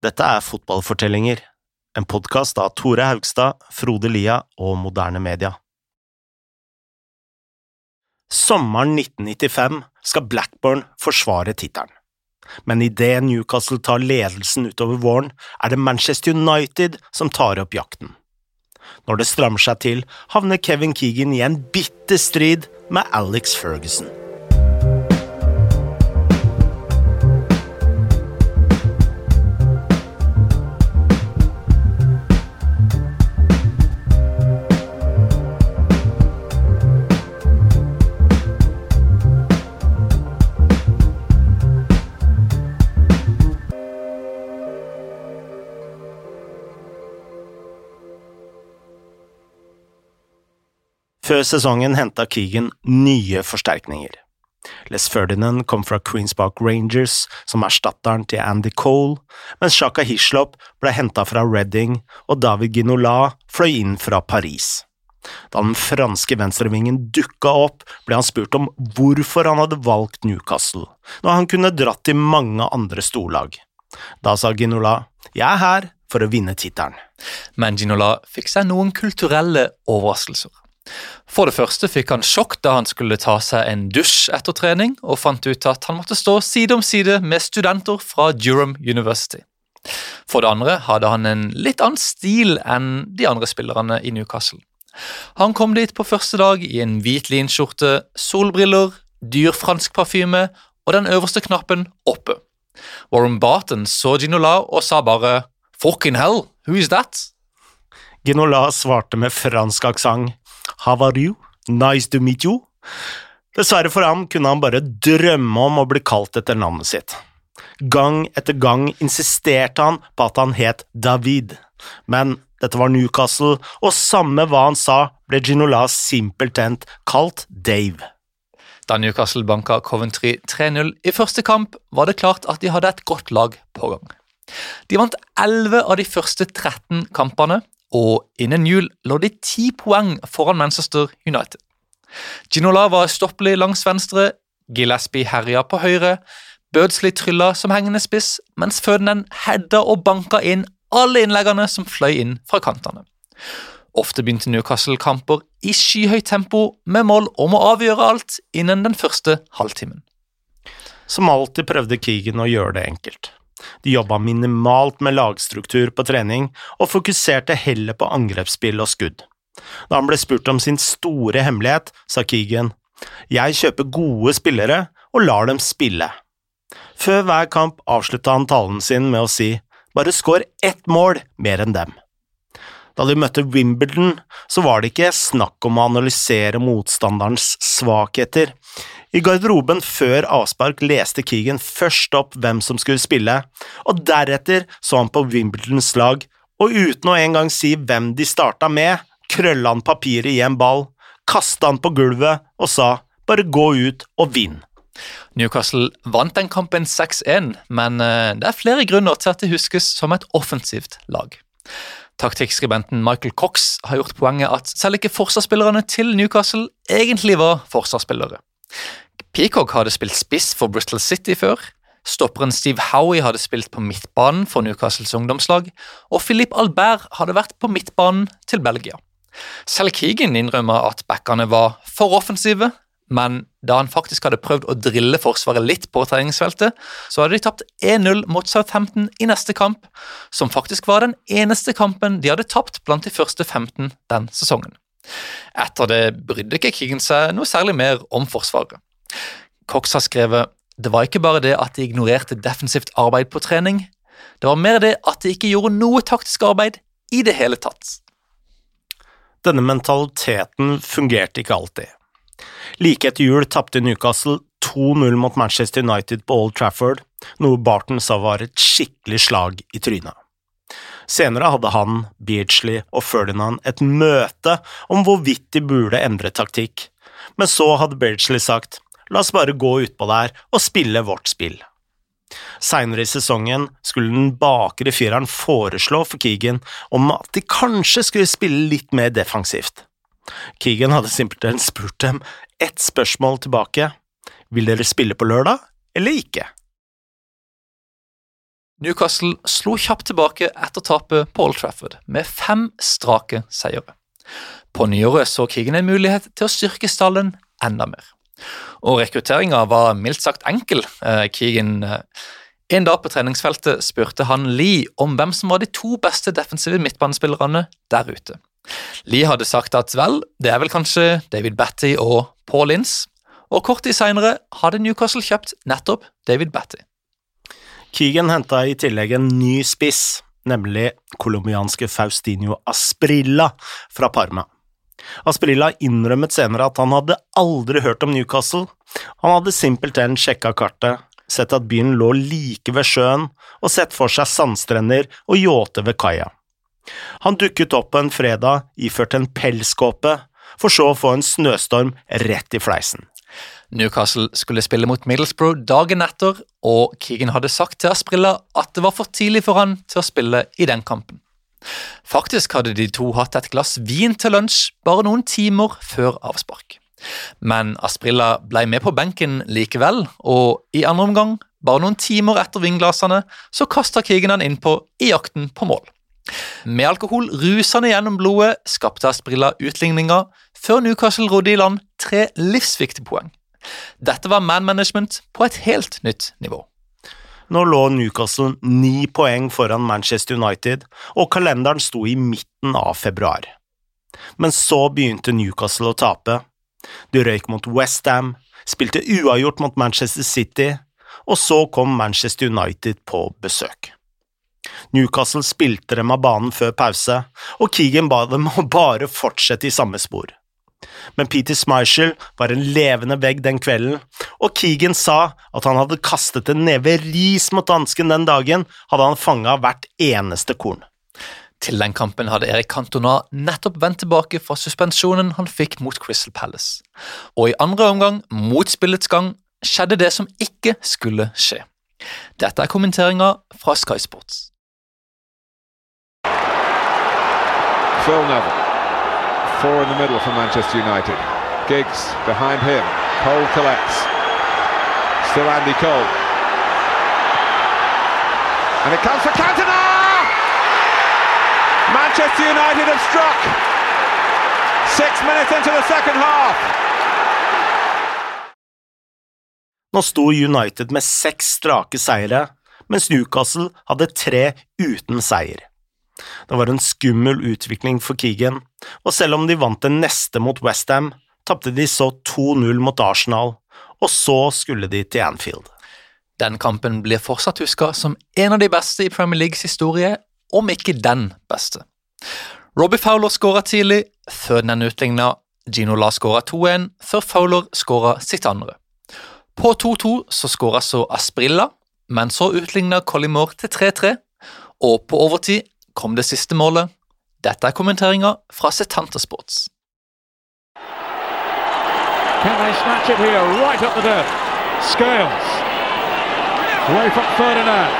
Dette er Fotballfortellinger, en podkast av Tore Haugstad, Frode Lia og Moderne Media. Sommeren 1995 skal Blackburn forsvare tittelen. Men idet Newcastle tar ledelsen utover våren, er det Manchester United som tar opp jakten. Når det strammer seg til, havner Kevin Keegan i en bitter strid med Alex Ferguson. Før sesongen henta Keegan nye forsterkninger. Les Ferdinand kom fra Queens Park Rangers som erstatteren til Andy Cole, mens Shaka Hislop ble henta fra Reading og David Ginola fløy inn fra Paris. Da den franske venstrevingen dukka opp, ble han spurt om hvorfor han hadde valgt Newcastle, når han kunne dratt til mange andre storlag. Da sa Ginola jeg er her for å vinne tittelen. Men Ginola fikk seg noen kulturelle overraskelser. For det første fikk han sjokk da han skulle ta seg en dusj etter trening, og fant ut at han måtte stå side om side med studenter fra Durham University. For det andre hadde han en litt annen stil enn de andre spillerne i Newcastle. Han kom dit på første dag i en hvit linskjorte, solbriller, dyr fransk parfyme og den øverste knappen oppe. Warren Barton så Ginola og sa bare «Fucking hell, who is that?» Ginola svarte med fransk aksent How are you? Nice to meet you. Dessverre for ham kunne han bare drømme om å bli kalt etter navnet sitt. Gang etter gang insisterte han på at han het David, men dette var Newcastle, og samme hva han sa, ble Ginola simpelthen kalt Dave. Da Newcastle banka Coventry 3-0 i første kamp, var det klart at de hadde et godt lag på gang. De vant 11 av de første 13 kampene, og innen jul lå de ti poeng foran Manchester United. Ginola var stoppelig langs venstre, Gillespie herja på høyre, Birdsley trylla som hengende spiss, mens Ferdinand hedda og banka inn alle innleggene som fløy inn fra kantene. Ofte begynte Newcastle-kamper i skyhøyt tempo med mål om å avgjøre alt innen den første halvtimen. Som alltid prøvde Keegan å gjøre det enkelt. De jobba minimalt med lagstruktur på trening, og fokuserte heller på angrepsspill og skudd. Da han ble spurt om sin store hemmelighet, sa Keegan, jeg kjøper gode spillere og lar dem spille. Før hver kamp avslutta han talen sin med å si, bare skår ett mål mer enn dem. Da de møtte Wimbledon, så var det ikke snakk om å analysere motstanderens svakheter. I garderoben før avspark leste Keegan først opp hvem som skulle spille, og deretter så han på Wimbledons lag, og uten å engang si hvem de starta med, krølla han papiret i en ball, kasta han på gulvet og sa bare gå ut og vinn. Newcastle vant den kampen 6-1, men eh, det er flere grunner til at det huskes som et offensivt lag. Taktikkskribenten Michael Cox har gjort poenget at selv ikke forsvarsspillerne til Newcastle egentlig var forsvarsspillere. Peacock hadde spilt spiss for Bristol City før. Stopperen Steve Howie hadde spilt på midtbanen for Newcastles ungdomslag, og Philippe Albert hadde vært på midtbanen til Belgia. Selv Keegan innrømmer at backene var for offensive, men da han faktisk hadde prøvd å drille Forsvaret litt på treningsfeltet, så hadde de tapt 1-0 mot Southampton i neste kamp, som faktisk var den eneste kampen de hadde tapt blant de første 15 den sesongen. Etter det brydde ikke krigen seg noe særlig mer om Forsvaret. Cox har skrevet det var ikke bare det at de ignorerte defensivt arbeid på trening, det var mer det at de ikke gjorde noe taktisk arbeid i det hele tatt. Denne mentaliteten fungerte ikke alltid. Like etter jul tapte Newcastle 2-0 mot Manchester United på Old Trafford, noe Barton sa var et skikkelig slag i trynet. Senere hadde han, Beardsley og Ferdinand et møte om hvorvidt de burde endre taktikk, men så hadde Beardsley sagt la oss bare gå utpå der og spille vårt spill. Seinere i sesongen skulle den bakre fireren foreslå for Keegan om at de kanskje skulle spille litt mer defensivt. Keegan hadde simpelthen spurt dem ett spørsmål tilbake. Vil dere spille på lørdag, eller ikke? Newcastle slo kjapt tilbake etter tapet på Old Trafford med fem strake seire. På nyåret så Keegan en mulighet til å styrke stallen enda mer. Og rekrutteringa var mildt sagt enkel. Eh, Keegan eh, En dag på treningsfeltet spurte han Lee om hvem som var de to beste defensive midtbanespillerne der ute. Lee hadde sagt at vel, det er vel kanskje David Batty og Paul Ince, og kort tid seinere hadde Newcastle kjøpt nettopp David Batty. Keegan henta i tillegg en ny spiss, nemlig colombianske Faustinio Asprilla fra Parma. Asprilla innrømmet senere at han hadde aldri hørt om Newcastle, han hadde simpelthen sjekka kartet, sett at byen lå like ved sjøen, og sett for seg sandstrender og yachter ved kaia. Han dukket opp på en fredag iført en pelskåpe, for så å få en snøstorm rett i fleisen. Newcastle skulle spille mot Middlesbrough dagen etter, og Keegan hadde sagt til Asprilla at det var for tidlig for han til å spille i den kampen. Faktisk hadde de to hatt et glass vin til lunsj bare noen timer før avspark. Men Asprilla ble med på benken likevel, og i andre omgang, bare noen timer etter vinglassene, så kasta Keegan han innpå i jakten på mål. Med alkohol rusende gjennom blodet skapte Asprilla utligninga, før Newcastle rodde i land tre livsviktige poeng. Dette var man management på et helt nytt nivå. Nå lå Newcastle ni poeng foran Manchester United, og kalenderen sto i midten av februar. Men så begynte Newcastle å tape. De røyk mot Westham, spilte uavgjort mot Manchester City, og så kom Manchester United på besøk. Newcastle spilte dem av banen før pause, og Keegan ba dem å bare fortsette i samme spor men Peter Smichel var en levende vegg den kvelden, og Keegan sa at han hadde kastet en neve ris mot dansken den dagen, hadde han fanga hvert eneste korn. Til den kampen hadde Erik Cantona nettopp vendt tilbake fra suspensjonen han fikk mot Crystal Palace, og i andre omgang, mot spillets gang, skjedde det som ikke skulle skje. Dette er kommenteringa fra Sky Sports. Phil Neville four in the middle for Manchester United. Giggs behind him. Cole collects. Still Andy Cole. And it comes for Cantona! Manchester United have struck. Six minutes into the second half. Nå sto United med seks strake seire, mens Newcastle hadde tre uten seier. Det var en skummel utvikling for Keegan, og selv om de vant den neste mot Westham, tapte de så 2-0 mot Arsenal, og så skulle de til Anfield. Den kampen blir fortsatt huska som en av de beste i Premier Leagues historie, om ikke den beste. Robbie Fowler skåra tidlig, før den utligna. Gino La skåra 2-1, før Fowler skåra sitt andre. På 2-2 så skåra så Asprilla, men så utligna Collymore til 3-3, og på overtid kom det siste målet. Dette er kommenteringa fra Setanta Sports. Can they snatch it here? Right up the dirt. Scales. Away from Ferdinand.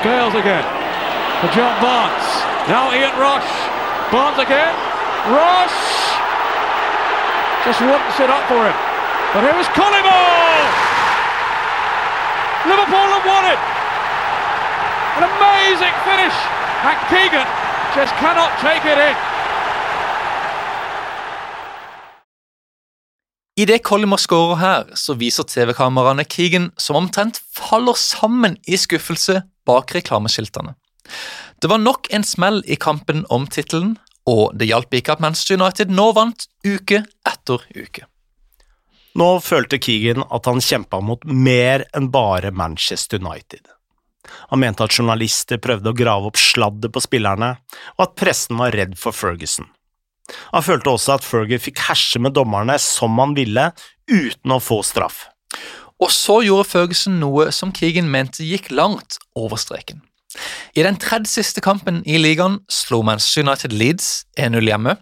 Scales again. For John Barnes. Now Ian Rush. Barnes again. Rush! Just wouldn't sit up for him. But here is Collymore! Liverpool have won it! An amazing finish! And Keegan just cannot take it in. Idet Collymore skårer her, så viser TV-kameraene Keegan som omtrent faller sammen i skuffelse bak reklameskiltene. Det var nok en smell i kampen om tittelen, og det hjalp ikke at Manchester United nå vant uke etter uke. Nå følte Keegan at han kjempa mot mer enn bare Manchester United. Han mente at journalister prøvde å grave opp sladder på spillerne, og at pressen var redd for Ferguson. Han følte også at Fergie fikk herse med dommerne som han ville, uten å få straff. Og så gjorde Ferguson noe som Keegan mente gikk langt over streken. I den tredje siste kampen i ligaen slo Manchester United Leeds 1-0 hjemme.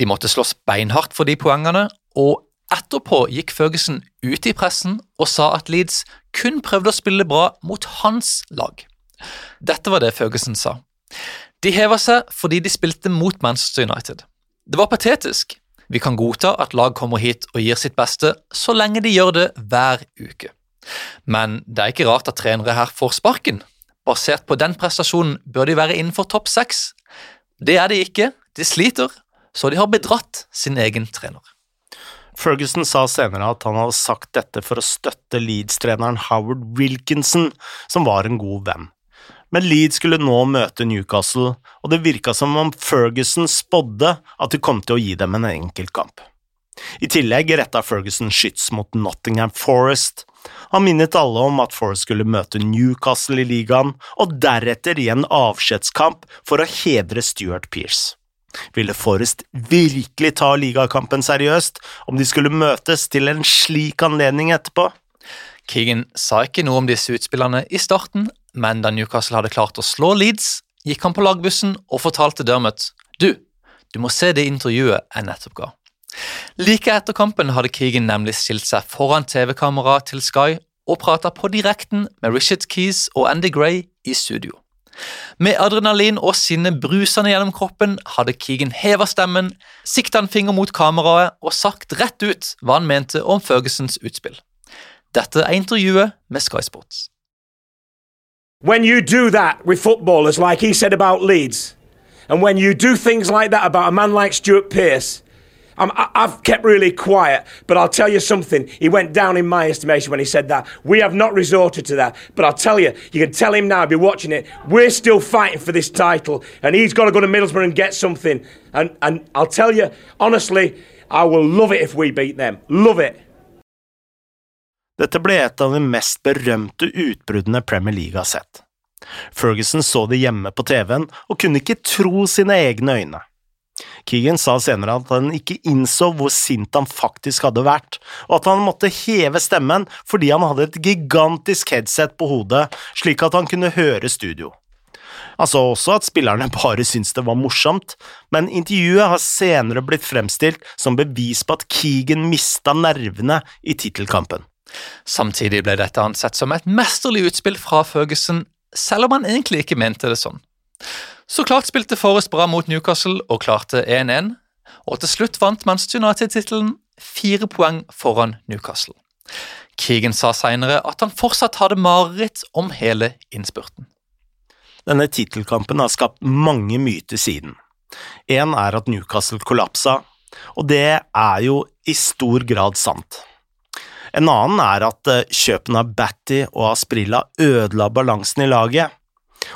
De måtte slåss beinhardt for de poengene, og etterpå gikk Ferguson ut i pressen og sa at Leeds kun prøvde å spille bra mot hans lag. Dette var det Ferguson sa. De heva seg fordi de spilte mot Manchester United. Det var patetisk. Vi kan godta at lag kommer hit og gir sitt beste, så lenge de gjør det hver uke. Men det er ikke rart at trenere her får sparken. Basert på den prestasjonen bør de være innenfor topp seks. Det er de ikke, de sliter, så de har bedratt sin egen trener. Ferguson sa senere at han hadde sagt dette for å støtte Leeds-treneren Howard Wilkinson, som var en god venn. Men Leeds skulle nå møte Newcastle, og det virka som om Ferguson spådde at de kom til å gi dem en enkeltkamp. I tillegg retta Ferguson skyts mot Nottingham Forest. Han minnet alle om at Forest skulle møte Newcastle i ligaen, og deretter i en avskjedskamp for å hedre Stuart Pearce. Ville Forrest virkelig ta ligakampen seriøst om de skulle møtes til en slik anledning etterpå? Keegan sa ikke noe om disse utspillene i starten, men da Newcastle hadde klart å slå Leeds, gikk han på lagbussen og fortalte Dermot du, du må se det intervjuet jeg nettopp ga. Like etter kampen hadde Keegan nemlig stilt seg foran TV-kameraet til Sky og prata på direkten med Richard Keys og Andy Gray i studio. Med adrenalin og sinne brusende gjennom kroppen hadde Keegan heva stemmen, sikta en finger mot kameraet og sagt rett ut hva han mente om Fergusons utspill. Dette er intervjuet med Sky Sports. When you do that with footballers, like he said about Leeds, and when you do things like that about a man like Stuart Pearce, I'm, I- I've kept really quiet, but I'll tell you something. He went down in my estimation when he said that. We have not resorted to that, but I'll tell you, you can tell him now, be watching it. We're still fighting for this title, and he's got to go to Middlesbrough and get something. And, and I'll tell you, honestly, I will love it if we beat them. Love it. Dette ble et av de mest berømte utbruddene Premier League har sett. Ferguson så det hjemme på TV-en og kunne ikke tro sine egne øyne. Keegan sa senere at han ikke innså hvor sint han faktisk hadde vært, og at han måtte heve stemmen fordi han hadde et gigantisk headset på hodet slik at han kunne høre studio. Han sa også at spillerne bare syntes det var morsomt, men intervjuet har senere blitt fremstilt som bevis på at Keegan mista nervene i tittelkampen. Samtidig ble dette ansett som et mesterlig utspill fra Ferguson, selv om han egentlig ikke mente det sånn. Så klart spilte Forrest bra mot Newcastle og klarte 1-1, og til slutt vant Manchester United-tittelen fire poeng foran Newcastle. Keegan sa senere at han fortsatt hadde mareritt om hele innspurten. Denne tittelkampen har skapt mange myter siden. En er at Newcastle kollapsa, og det er jo i stor grad sant. En annen er at eh, kjøpene av Batty og Asprilla ødela balansen i laget.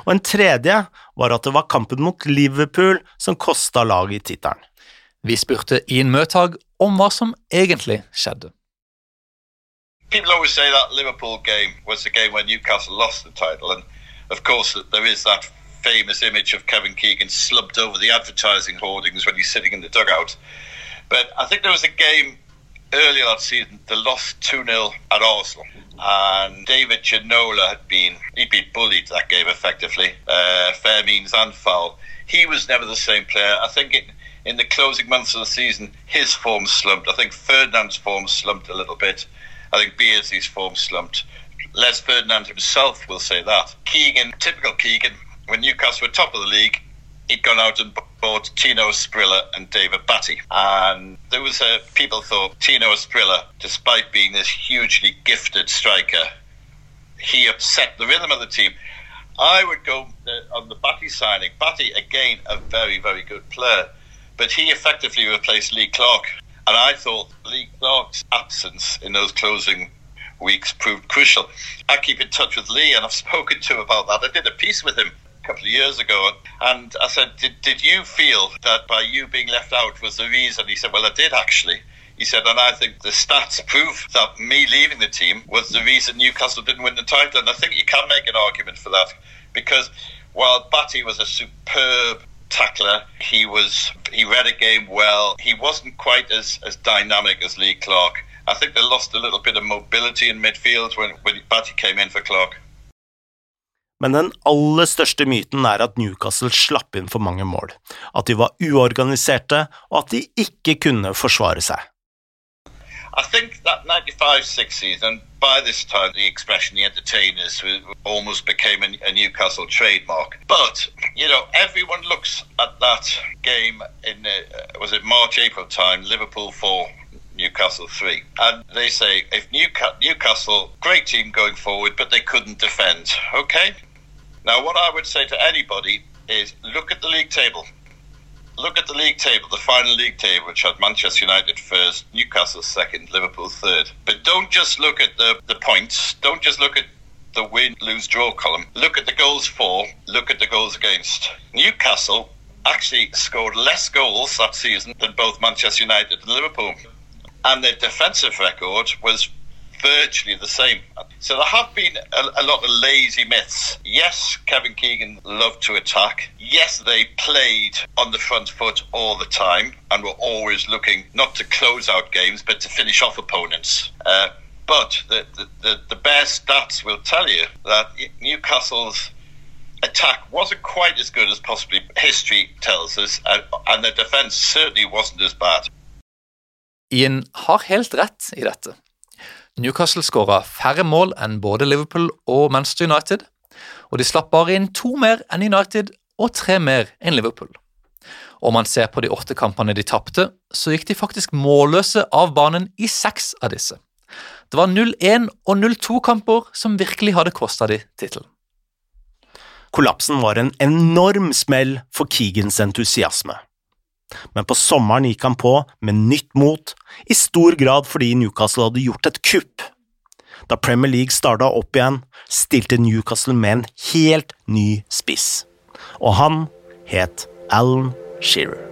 Og en tredje var at det var kampen mot Liverpool som kosta laget tittelen. Vi spurte Ian Møtag om hva som egentlig skjedde. people always say that Liverpool game was the game where Newcastle lost the title, and of course there is that famous image of Kevin Keegan slumped over the advertising hoardings when he's sitting in the dugout. But I think there was a game earlier that season they lost 2-0 at Arsenal and David Ginola had been he'd been bullied that game effectively uh, fair means and foul. He was never the same player. I think it, in the closing months of the season his form slumped. I think Ferdinand's form slumped a little bit. I think Beardsley's form slumped. Les Ferdinand himself will say that. Keegan typical Keegan when Newcastle were top of the league he'd gone out and bought Tino Sprilla and David Batty. And there was a, people thought Tino Sprilla, despite being this hugely gifted striker, he upset the rhythm of the team. I would go uh, on the Batty signing. Batty, again, a very, very good player, but he effectively replaced Lee Clark. And I thought Lee Clark's absence in those closing weeks proved crucial. I keep in touch with Lee, and I've spoken to him about that. I did a piece with him couple of years ago, and I said, did, did you feel that by you being left out was the reason? He said, Well, I did actually. He said, and I think the stats prove that me leaving the team was the reason Newcastle didn't win the title. And I think you can make an argument for that because while Batty was a superb tackler, he was he read a game well. He wasn't quite as, as dynamic as Lee Clark. I think they lost a little bit of mobility in midfield when, when Batty came in for Clark. Men den aller største myten er at Newcastle slapp inn for mange mål, at de var uorganiserte, og at de ikke kunne forsvare seg. I think that 95-6 season, by this time, the expression the entertainers almost became a, Newcastle trademark. But, you know, everyone looks at that game in, uh, was it March, April time, Liverpool 4, Newcastle Newcastle 3. And they say if Newca- Newcastle, great team going forward, but they couldn't defend. Okay? Now, what I would say to anybody is look at the league table. Look at the league table, the final league table, which had Manchester United first, Newcastle second, Liverpool third. But don't just look at the, the points. Don't just look at the win, lose, draw column. Look at the goals for, look at the goals against. Newcastle actually scored less goals that season than both Manchester United and Liverpool. And their defensive record was virtually the same. So there have been a, a, lot of lazy myths. Yes, Kevin Keegan loved to attack. Yes, they played on the front foot all the time and were always looking not to close out games but to finish off opponents. Uh, but the, the, the, the bare stats will tell you that Newcastle's attack wasn't quite as good as possibly history tells us, and, and the defense certainly wasn't as bad. Ian har helt rett i dette. Newcastle skåra færre mål enn både Liverpool og Manchester United, og de slapp bare inn to mer enn United og tre mer enn Liverpool. Om man ser på de åtte kampene de tapte, så gikk de faktisk målløse av banen i seks av disse. Det var 0-1 og 0-2-kamper som virkelig hadde kosta de tittelen. Kollapsen var en enorm smell for Keegans entusiasme men på sommeren gikk han på med nytt mot, i stor grad fordi Newcastle hadde gjort et kupp. Da Premier League starta opp igjen, stilte Newcastle med en helt ny spiss, og han het Alan Shearer.